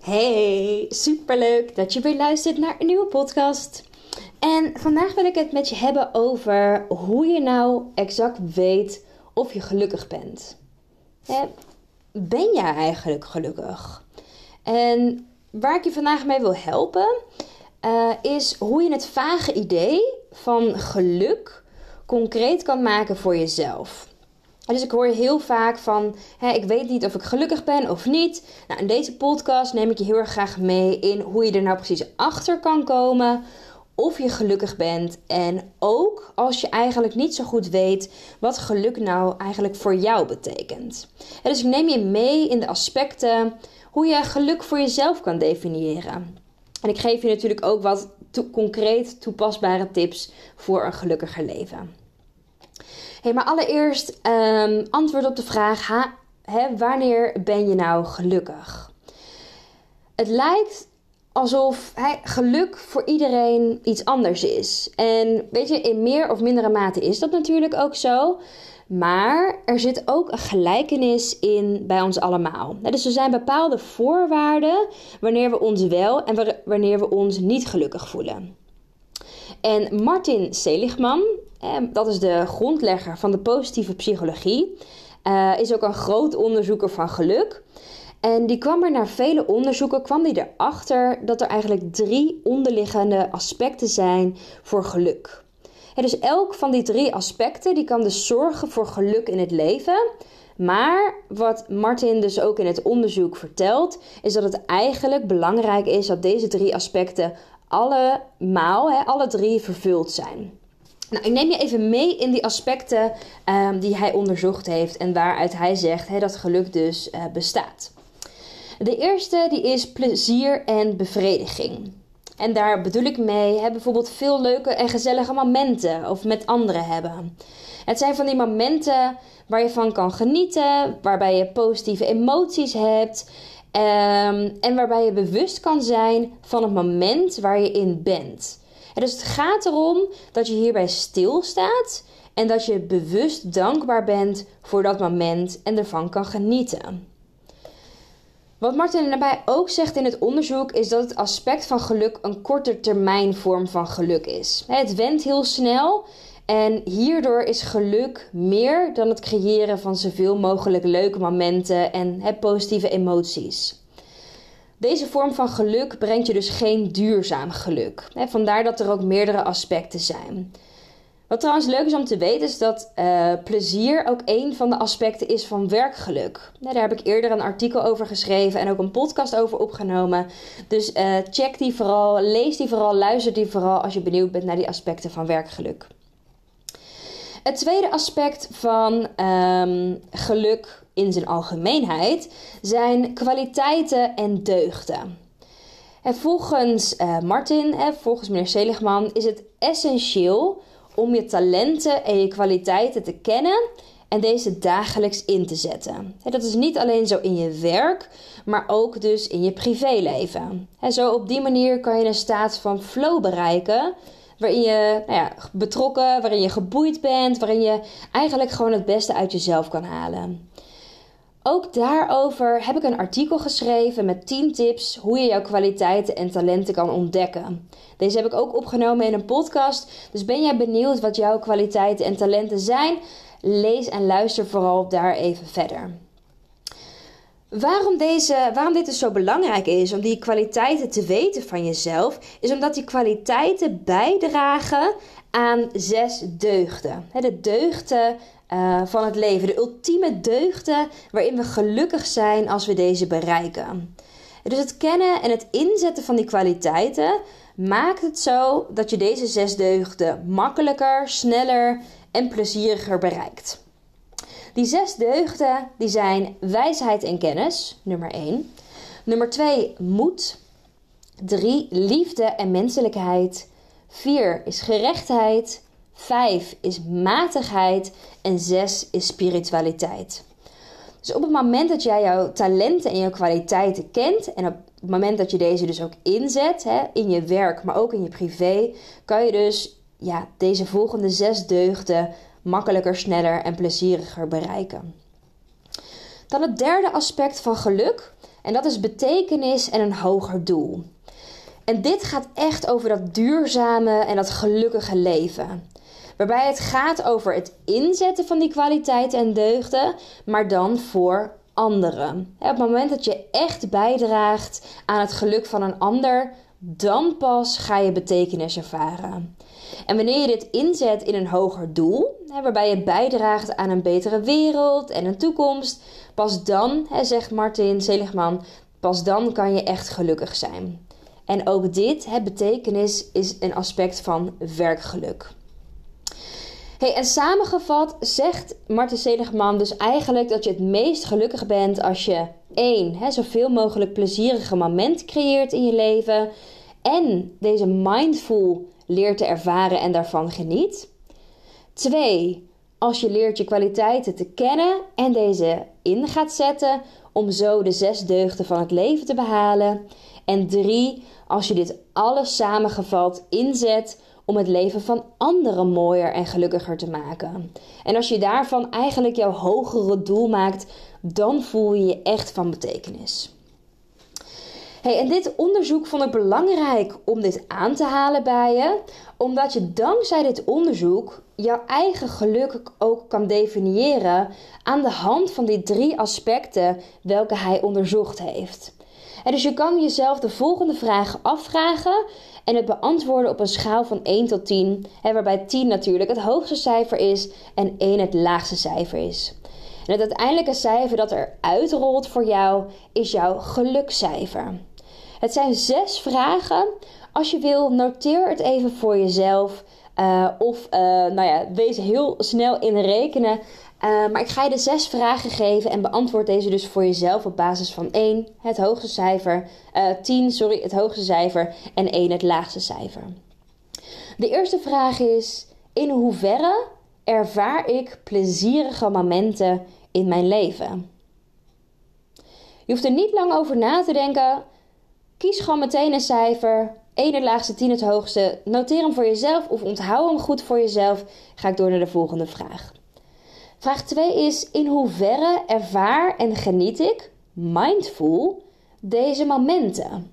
Hey, superleuk dat je weer luistert naar een nieuwe podcast. En vandaag wil ik het met je hebben over hoe je nou exact weet of je gelukkig bent. Ben jij eigenlijk gelukkig? En waar ik je vandaag mee wil helpen, uh, is hoe je het vage idee van geluk concreet kan maken voor jezelf. Dus ik hoor heel vaak van, hè, ik weet niet of ik gelukkig ben of niet. Nou, in deze podcast neem ik je heel erg graag mee in hoe je er nou precies achter kan komen of je gelukkig bent. En ook als je eigenlijk niet zo goed weet wat geluk nou eigenlijk voor jou betekent. dus ik neem je mee in de aspecten hoe je geluk voor jezelf kan definiëren. En ik geef je natuurlijk ook wat concreet toepasbare tips voor een gelukkiger leven. Hey, maar allereerst um, antwoord op de vraag: wanneer ben je nou gelukkig? Het lijkt alsof geluk voor iedereen iets anders is. En weet je, in meer of mindere mate is dat natuurlijk ook zo. Maar er zit ook een gelijkenis in bij ons allemaal. Dus er zijn bepaalde voorwaarden wanneer we ons wel en wanneer we ons niet gelukkig voelen. En Martin Seligman, dat is de grondlegger van de positieve psychologie, uh, is ook een groot onderzoeker van geluk. En die kwam er na vele onderzoeken kwam die erachter dat er eigenlijk drie onderliggende aspecten zijn voor geluk. dus elk van die drie aspecten die kan dus zorgen voor geluk in het leven. Maar wat Martin dus ook in het onderzoek vertelt, is dat het eigenlijk belangrijk is dat deze drie aspecten allemaal, hè, alle drie vervuld zijn. Nou, ik neem je even mee in die aspecten um, die hij onderzocht heeft en waaruit hij zegt hè, dat geluk dus uh, bestaat. De eerste die is plezier en bevrediging. En daar bedoel ik mee hè, bijvoorbeeld veel leuke en gezellige momenten of met anderen hebben. Het zijn van die momenten waar je van kan genieten, waarbij je positieve emoties hebt um, en waarbij je bewust kan zijn van het moment waar je in bent. En dus het gaat erom dat je hierbij stilstaat en dat je bewust dankbaar bent voor dat moment en ervan kan genieten. Wat Martin daarbij ook zegt in het onderzoek is dat het aspect van geluk een korte termijn vorm van geluk is. Het went heel snel en hierdoor is geluk meer dan het creëren van zoveel mogelijk leuke momenten en positieve emoties. Deze vorm van geluk brengt je dus geen duurzaam geluk. Vandaar dat er ook meerdere aspecten zijn. Wat trouwens leuk is om te weten is dat uh, plezier ook een van de aspecten is van werkgeluk. daar heb ik eerder een artikel over geschreven en ook een podcast over opgenomen. Dus uh, check die vooral, lees die vooral, luister die vooral als je benieuwd bent naar die aspecten van werkgeluk. Het tweede aspect van um, geluk in zijn algemeenheid zijn kwaliteiten en deugden. En volgens uh, Martin, volgens meneer Seligman, is het essentieel om je talenten en je kwaliteiten te kennen en deze dagelijks in te zetten. Dat is niet alleen zo in je werk, maar ook dus in je privéleven. Zo op die manier kan je een staat van flow bereiken, waarin je nou ja, betrokken, waarin je geboeid bent, waarin je eigenlijk gewoon het beste uit jezelf kan halen. Ook daarover heb ik een artikel geschreven met 10 tips hoe je jouw kwaliteiten en talenten kan ontdekken. Deze heb ik ook opgenomen in een podcast. Dus ben jij benieuwd wat jouw kwaliteiten en talenten zijn? Lees en luister vooral daar even verder. Waarom, deze, waarom dit dus zo belangrijk is om die kwaliteiten te weten van jezelf, is omdat die kwaliteiten bijdragen aan zes deugden. De deugden uh, van het leven, de ultieme deugden waarin we gelukkig zijn als we deze bereiken. Dus het kennen en het inzetten van die kwaliteiten maakt het zo dat je deze zes deugden makkelijker, sneller en plezieriger bereikt. Die zes deugden die zijn wijsheid en kennis, nummer 1. Nummer 2, moed. 3, liefde en menselijkheid. 4 is gerechtheid. 5 is matigheid. En 6 is spiritualiteit. Dus op het moment dat jij jouw talenten en jouw kwaliteiten kent en op het moment dat je deze dus ook inzet hè, in je werk, maar ook in je privé, kan je dus ja, deze volgende zes deugden makkelijker, sneller en plezieriger bereiken. Dan het derde aspect van geluk en dat is betekenis en een hoger doel. En dit gaat echt over dat duurzame en dat gelukkige leven. Waarbij het gaat over het inzetten van die kwaliteiten en deugden, maar dan voor anderen. Op het moment dat je echt bijdraagt aan het geluk van een ander, dan pas ga je betekenis ervaren. En wanneer je dit inzet in een hoger doel, waarbij je bijdraagt aan een betere wereld en een toekomst, pas dan, zegt Martin Seligman, pas dan kan je echt gelukkig zijn. En ook dit, het betekenis, is een aspect van werkgeluk. Hey, en samengevat zegt Martin Seligman dus eigenlijk dat je het meest gelukkig bent als je één, hè, zoveel mogelijk plezierige momenten creëert in je leven en deze mindful leert te ervaren en daarvan geniet. Twee, als je leert je kwaliteiten te kennen en deze in gaat zetten om zo de zes deugden van het leven te behalen. En drie, als je dit alles samengevat inzet om het leven van anderen mooier en gelukkiger te maken. En als je daarvan eigenlijk jouw hogere doel maakt, dan voel je je echt van betekenis. Hey, en dit onderzoek vond ik belangrijk om dit aan te halen bij je, omdat je dankzij dit onderzoek jouw eigen geluk ook kan definiëren aan de hand van die drie aspecten welke hij onderzocht heeft. En dus je kan jezelf de volgende vragen afvragen en het beantwoorden op een schaal van 1 tot 10, waarbij 10 natuurlijk het hoogste cijfer is en 1 het laagste cijfer is. En het uiteindelijke cijfer dat er uitrolt voor jou is jouw gelukscijfer. Het zijn zes vragen. Als je wil, noteer het even voor jezelf. Uh, of uh, nou ja, wees heel snel in rekenen. Uh, maar ik ga je de zes vragen geven en beantwoord deze dus voor jezelf op basis van 1, het hoogste cijfer, 10, sorry, het hoogste cijfer en 1, het laagste cijfer. De eerste vraag is: in hoeverre ervaar ik plezierige momenten in mijn leven? Je hoeft er niet lang over na te denken. Kies gewoon meteen een cijfer. 1 het laagste, 10 het hoogste. Noteer hem voor jezelf of onthoud hem goed voor jezelf. Ga ik door naar de volgende vraag. Vraag 2 is: in hoeverre ervaar en geniet ik mindful deze momenten?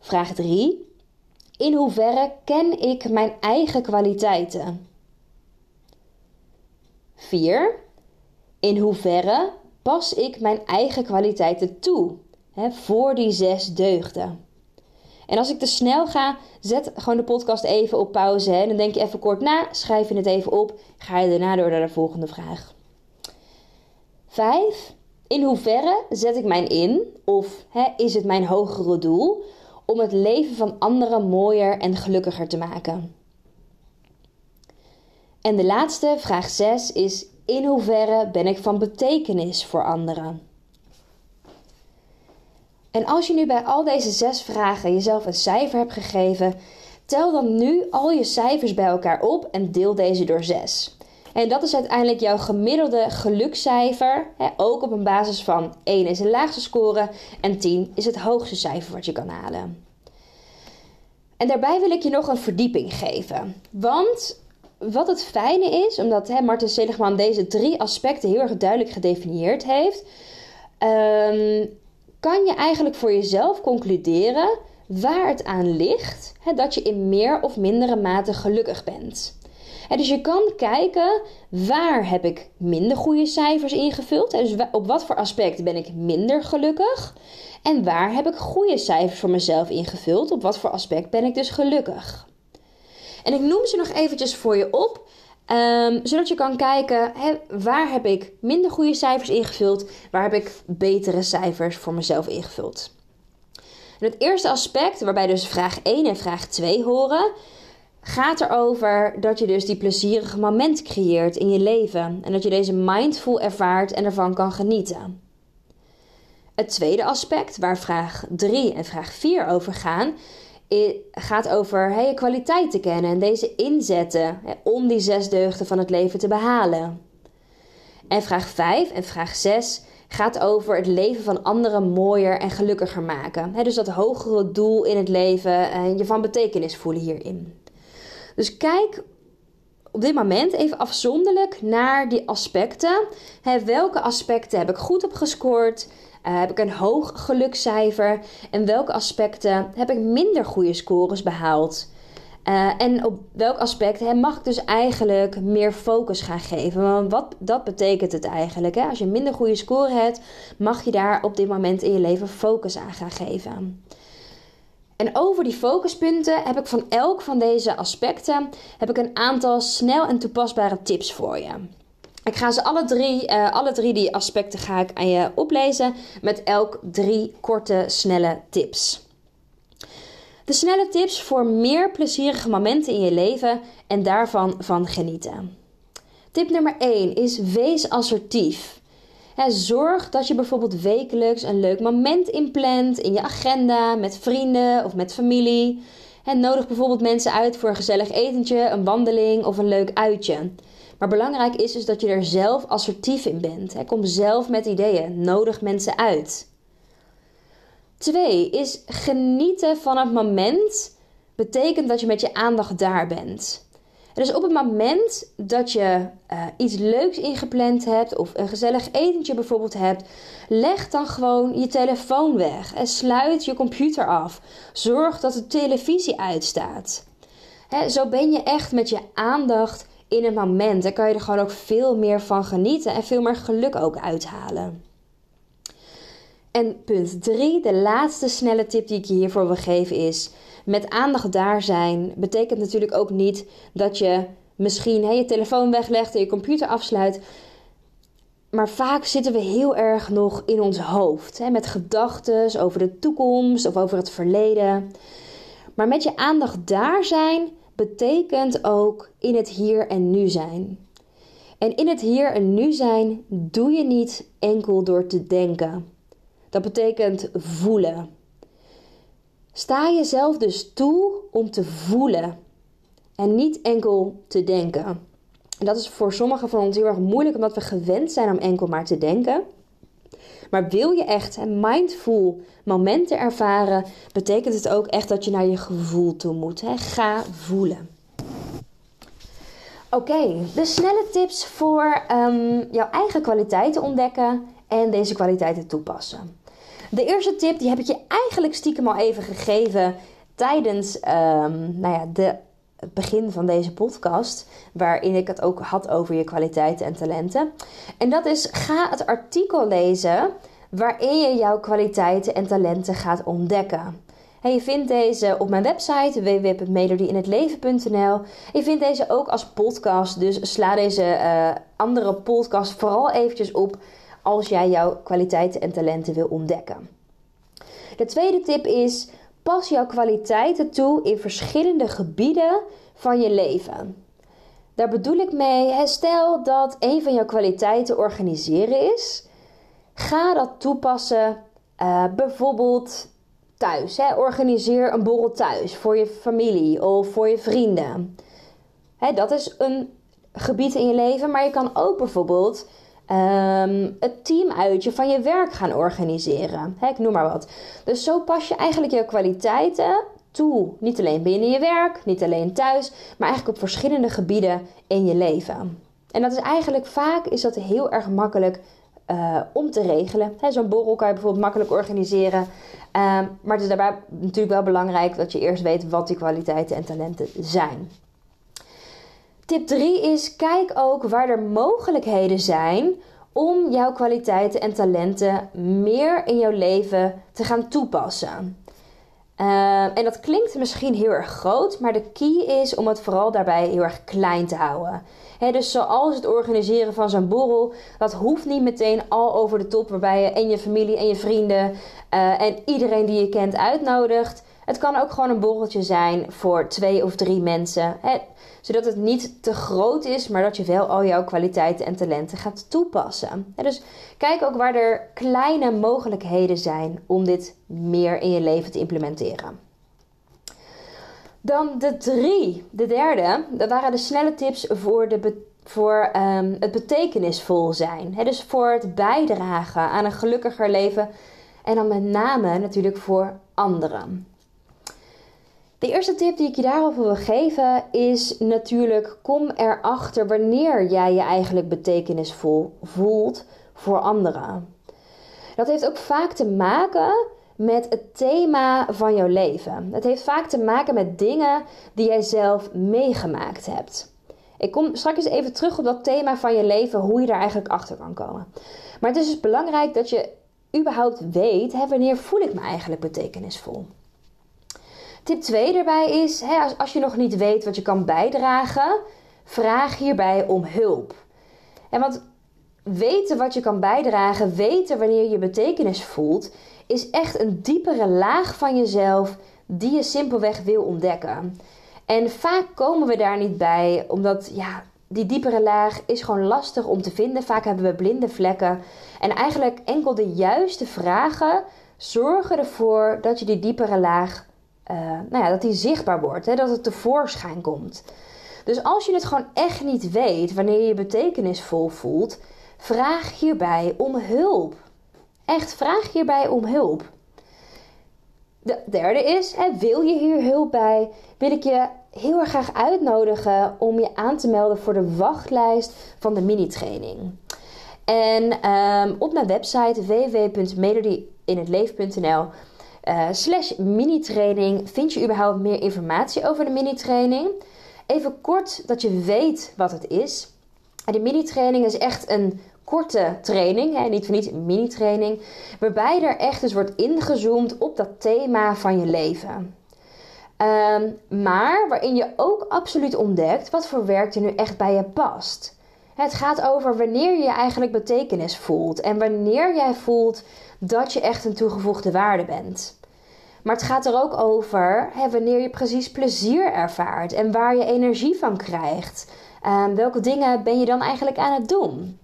Vraag 3. In hoeverre ken ik mijn eigen kwaliteiten? 4. In hoeverre pas ik mijn eigen kwaliteiten toe? Voor die zes deugden. En als ik te snel ga, zet gewoon de podcast even op pauze. Hè. Dan denk je even kort na, schrijf je het even op. Ga je daarna door naar de volgende vraag. 5. In hoeverre zet ik mijn in, of hè, is het mijn hogere doel, om het leven van anderen mooier en gelukkiger te maken? En de laatste, vraag 6, is: in hoeverre ben ik van betekenis voor anderen? En als je nu bij al deze zes vragen jezelf een cijfer hebt gegeven, tel dan nu al je cijfers bij elkaar op en deel deze door 6. En dat is uiteindelijk jouw gemiddelde gelukscijfer, hè, ook op een basis van 1 is een laagste score en 10 is het hoogste cijfer wat je kan halen. En daarbij wil ik je nog een verdieping geven. Want wat het fijne is, omdat hè, Martin Seligman deze drie aspecten heel erg duidelijk gedefinieerd heeft, um, kan je eigenlijk voor jezelf concluderen waar het aan ligt hè, dat je in meer of mindere mate gelukkig bent. dus je kan kijken waar heb ik minder goede cijfers ingevuld. Dus op wat voor aspect ben ik minder gelukkig. En waar heb ik goede cijfers voor mezelf ingevuld. Op wat voor aspect ben ik dus gelukkig. En ik noem ze nog eventjes voor je op. Um, zodat je kan kijken, waar heb ik minder goede cijfers ingevuld? Waar heb ik betere cijfers voor mezelf ingevuld? Het eerste aspect, waarbij dus vraag 1 en vraag 2 horen, gaat erover dat je dus die plezierige moment creëert in je leven en dat je deze mindful ervaart en ervan kan genieten. Het tweede aspect, waar vraag 3 en vraag 4 over gaan, gaat over je kwaliteit te kennen en deze inzetten om die zes deugden van het leven te behalen. En vraag 5 en vraag 6 gaat over het leven van anderen mooier en gelukkiger maken. dus dat hogere doel in het leven en je van betekenis voelen hierin. Dus kijk op dit moment even afzonderlijk naar die aspecten. welke aspecten heb ik goed op gescoord? Uh, heb ik een hoog gelukscijfer? En welke aspecten heb ik minder goede scores behaald? Uh, en op welk aspect mag ik dus eigenlijk meer focus gaan geven? Want wat dat betekent het eigenlijk? Hè? Als je minder goede score hebt, mag je daar op dit moment in je leven focus aan gaan geven. En over die focuspunten heb ik van elk van deze aspecten heb ik een aantal snel en toepasbare tips voor je. Ik ga ze alle drie, uh, alle drie die aspecten ga ik aan je oplezen met elk drie korte, snelle tips. De snelle tips voor meer plezierige momenten in je leven en daarvan van genieten. Tip nummer 1 is wees assertief. zorg dat je bijvoorbeeld wekelijks een leuk moment inplant in je agenda met vrienden of met familie. En nodig bijvoorbeeld mensen uit voor een gezellig etentje, een wandeling of een leuk uitje. Maar belangrijk is dus dat je er zelf assertief in bent. Kom zelf met ideeën. Nodig mensen uit. Twee is genieten van het moment. Betekent dat je met je aandacht daar bent. Dus op het moment dat je uh, iets leuks ingepland hebt of een gezellig etentje bijvoorbeeld hebt, leg dan gewoon je telefoon weg en sluit je computer af. Zorg dat de televisie uitstaat. He, zo ben je echt met je aandacht in het moment. Dan kan je er gewoon ook veel meer van genieten en veel meer geluk ook uithalen. En punt 3, de laatste snelle tip die ik je hiervoor wil geven is: met aandacht daar zijn betekent natuurlijk ook niet dat je misschien je telefoon weglegt en je computer afsluit. Maar vaak zitten we heel erg nog in ons hoofd, hè, met gedachten over de toekomst of over het verleden. Maar met je aandacht daar zijn betekent ook in het hier en nu zijn. En in het hier en nu zijn doe je niet enkel door te denken. Dat betekent voelen. Sta jezelf dus toe om te voelen en niet enkel te denken. En dat is voor sommigen van ons heel erg moeilijk omdat we gewend zijn om enkel maar te denken. Maar wil je echt mindful momenten ervaren, betekent het ook echt dat je naar je gevoel toe moet. Hè? Ga voelen. Oké, de snelle tips voor um, jouw eigen kwaliteiten ontdekken en deze kwaliteiten toepassen. De eerste tip die heb ik je eigenlijk stiekem al even gegeven tijdens um, nou ja, de het begin van deze podcast, waarin ik het ook had over je kwaliteiten en talenten. En dat is: ga het artikel lezen waarin je jouw kwaliteiten en talenten gaat ontdekken. En je vindt deze op mijn website www.melodieinhetleven.nl. Je vindt deze ook als podcast, dus sla deze uh, andere podcast vooral eventjes op als jij jouw kwaliteiten en talenten wil ontdekken. De tweede tip is: pas jouw kwaliteiten toe in verschillende gebieden van je leven. Daar bedoel ik mee, stel dat een van jouw kwaliteiten organiseren is, ga dat toepassen uh, bijvoorbeeld thuis. Hè? Organiseer een borrel thuis voor je familie of voor je vrienden. Hè, dat is een gebied in je leven, maar je kan ook bijvoorbeeld um, het teamuitje van je werk gaan organiseren. Ik noem maar wat. Dus zo pas je eigenlijk je kwaliteiten toe. Niet alleen binnen je werk, niet alleen thuis, maar eigenlijk op verschillende gebieden in je leven. En dat is eigenlijk vaak is dat heel erg makkelijk uh, om te regelen. Zo'n borrel kan je bijvoorbeeld makkelijk organiseren. Uh, maar het is daarbij natuurlijk wel belangrijk dat je eerst weet wat die kwaliteiten en talenten zijn. Tip 3 is: kijk ook waar er mogelijkheden zijn om jouw kwaliteiten en talenten meer in jouw leven te gaan toepassen. Uh, en dat klinkt misschien heel erg groot, maar de key is om het vooral daarbij heel erg klein te houden. dus zoals het organiseren van zo'n borrel, dat hoeft niet meteen al over de top, waarbij je en je familie en je vrienden uh, en iedereen die je kent uitnodigt. Het kan ook gewoon een borreltje zijn voor twee of drie mensen. Hè, zodat het niet te groot is, maar dat je wel al jouw kwaliteiten en talenten gaat toepassen. dus kijk ook waar er kleine mogelijkheden zijn om dit meer in je leven te implementeren. Dan de drie, de derde, dat waren de snelle tips voor, de, voor um, het betekenisvol zijn. dus voor het bijdragen aan een gelukkiger leven en dan met name natuurlijk voor anderen. De eerste tip die ik je daarover wil geven is natuurlijk: kom erachter wanneer jij je eigenlijk betekenisvol voelt voor anderen. Dat heeft ook vaak te maken met het thema van jouw leven. Het heeft vaak te maken met dingen die jij zelf meegemaakt hebt. Ik kom straks even terug op dat thema van je leven, hoe je daar eigenlijk achter kan komen. Maar het is dus belangrijk dat je überhaupt weet, hè, wanneer voel ik me eigenlijk betekenisvol. Tip 2 daarbij is, hè, als, als je nog niet weet wat je kan bijdragen, vraag hierbij om hulp. En want weten wat je kan bijdragen, weten wanneer je betekenis voelt, is echt een diepere laag van jezelf die je simpelweg wil ontdekken. En vaak komen we daar niet bij, omdat ja, die diepere laag is gewoon lastig om te vinden. Vaak hebben we blinde vlekken. En eigenlijk enkel de juiste vragen zorgen ervoor dat je die diepere laag, uh, nou ja, dat die zichtbaar wordt, hè, dat het tevoorschijn komt. Dus als je het gewoon echt niet weet wanneer je je betekenisvol voelt, vraag hierbij om hulp. Echt, vraag hierbij om hulp. De derde is, wil je hier hulp bij? Wil ik je heel erg graag uitnodigen om je aan te melden voor de wachtlijst van de mini-training. En ehm, op mijn website www.melodyinhetleven.nl uh, slash mini-training vind je überhaupt meer informatie over de mini-training. Even kort dat je weet wat het is. De mini-training is echt een korte training, hè, niet voor niet een mini-training, waarbij er echt dus wordt ingezoomd op dat thema van je leven. Ehm, maar waarin je ook absoluut ontdekt wat voor werk er nu echt bij je past. Het gaat over wanneer je eigenlijk betekenis voelt en wanneer jij voelt dat je echt een toegevoegde waarde bent. Maar het gaat er ook over hè, wanneer je precies plezier ervaart en waar je energie van krijgt. Um, welke dingen ben je dan eigenlijk aan het doen?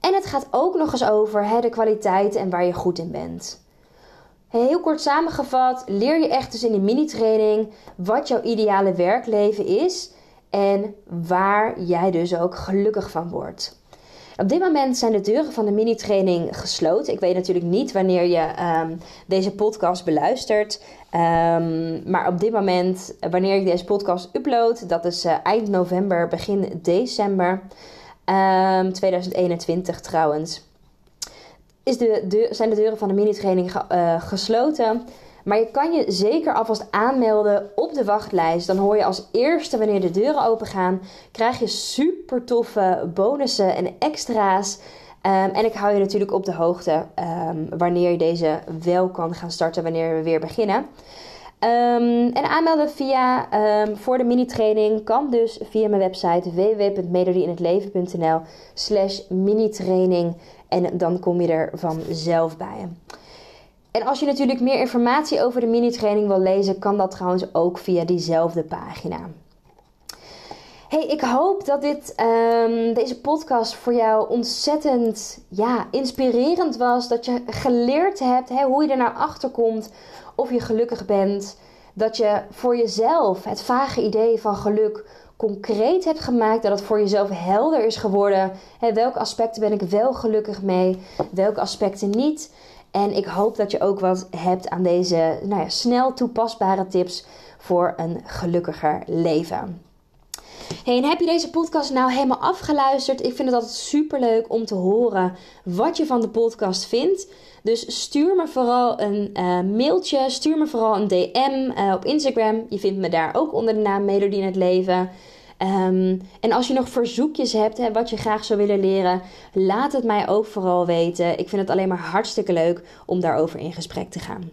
En het gaat ook nog eens over hè, de kwaliteit en waar je goed in bent. Heel kort samengevat, leer je echt dus in de mini-training wat jouw ideale werkleven is en waar jij dus ook gelukkig van wordt. Op dit moment zijn de deuren van de mini-training gesloten. Ik weet natuurlijk niet wanneer je ehm, deze podcast beluistert. Um, maar op dit moment, wanneer ik deze podcast upload, dat is uh, eind november, begin december um, ehm, 2021 trouwens is de, zijn de deuren van de mini-training uh, gesloten. Maar je kan je zeker alvast aanmelden op de wachtlijst. Dan hoor je als eerste wanneer de deuren open gaan. Krijg je super toffe bonussen en extra's. Um, en ik hou je natuurlijk op de hoogte um, wanneer je deze wel kan gaan starten wanneer we weer beginnen. Um, en aanmelden via voor de mini-training kan dus via mijn website www.melodieinhetleven.nl slash mini-training. En dan kom je er vanzelf bij. En als je natuurlijk meer informatie over de mini-training wil lezen, kan dat trouwens ook via diezelfde pagina. Hey, ik hoop dat dit, um, deze podcast voor jou ontzettend ja, inspirerend was. Dat je geleerd hebt hè, hoe je er naar nou achter komt of je gelukkig bent. Dat je voor jezelf het vage idee van geluk concreet hebt gemaakt, dat het voor jezelf helder is geworden. Hè, welke aspecten ben ik wel gelukkig mee, welke aspecten niet. En ik hoop dat je ook wat hebt aan deze nou ja, snel toepasbare tips voor een gelukkiger leven. Hey, en heb je deze podcast nou helemaal afgeluisterd? Ik vind het altijd super leuk om te horen wat je van de podcast vindt. Dus stuur me vooral een uh, mailtje, stuur me vooral een DM uh, op Instagram. Je vindt me daar ook onder de naam Melodie in het Leven. Um, en als je nog verzoekjes hebt, hè, wat je graag zou willen leren, laat het mij ook vooral weten. Ik vind het alleen maar hartstikke leuk om daarover in gesprek te gaan.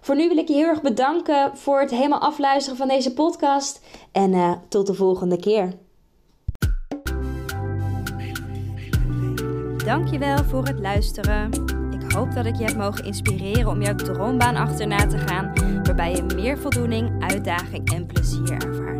Voor nu wil ik je heel erg bedanken voor het helemaal afluisteren van deze podcast. En uh, tot de volgende keer. Dankjewel voor het luisteren hoop dat ik je heb mogen inspireren om jouw droombaan achterna te gaan, waarbij je meer voldoening, uitdaging en plezier ervaart.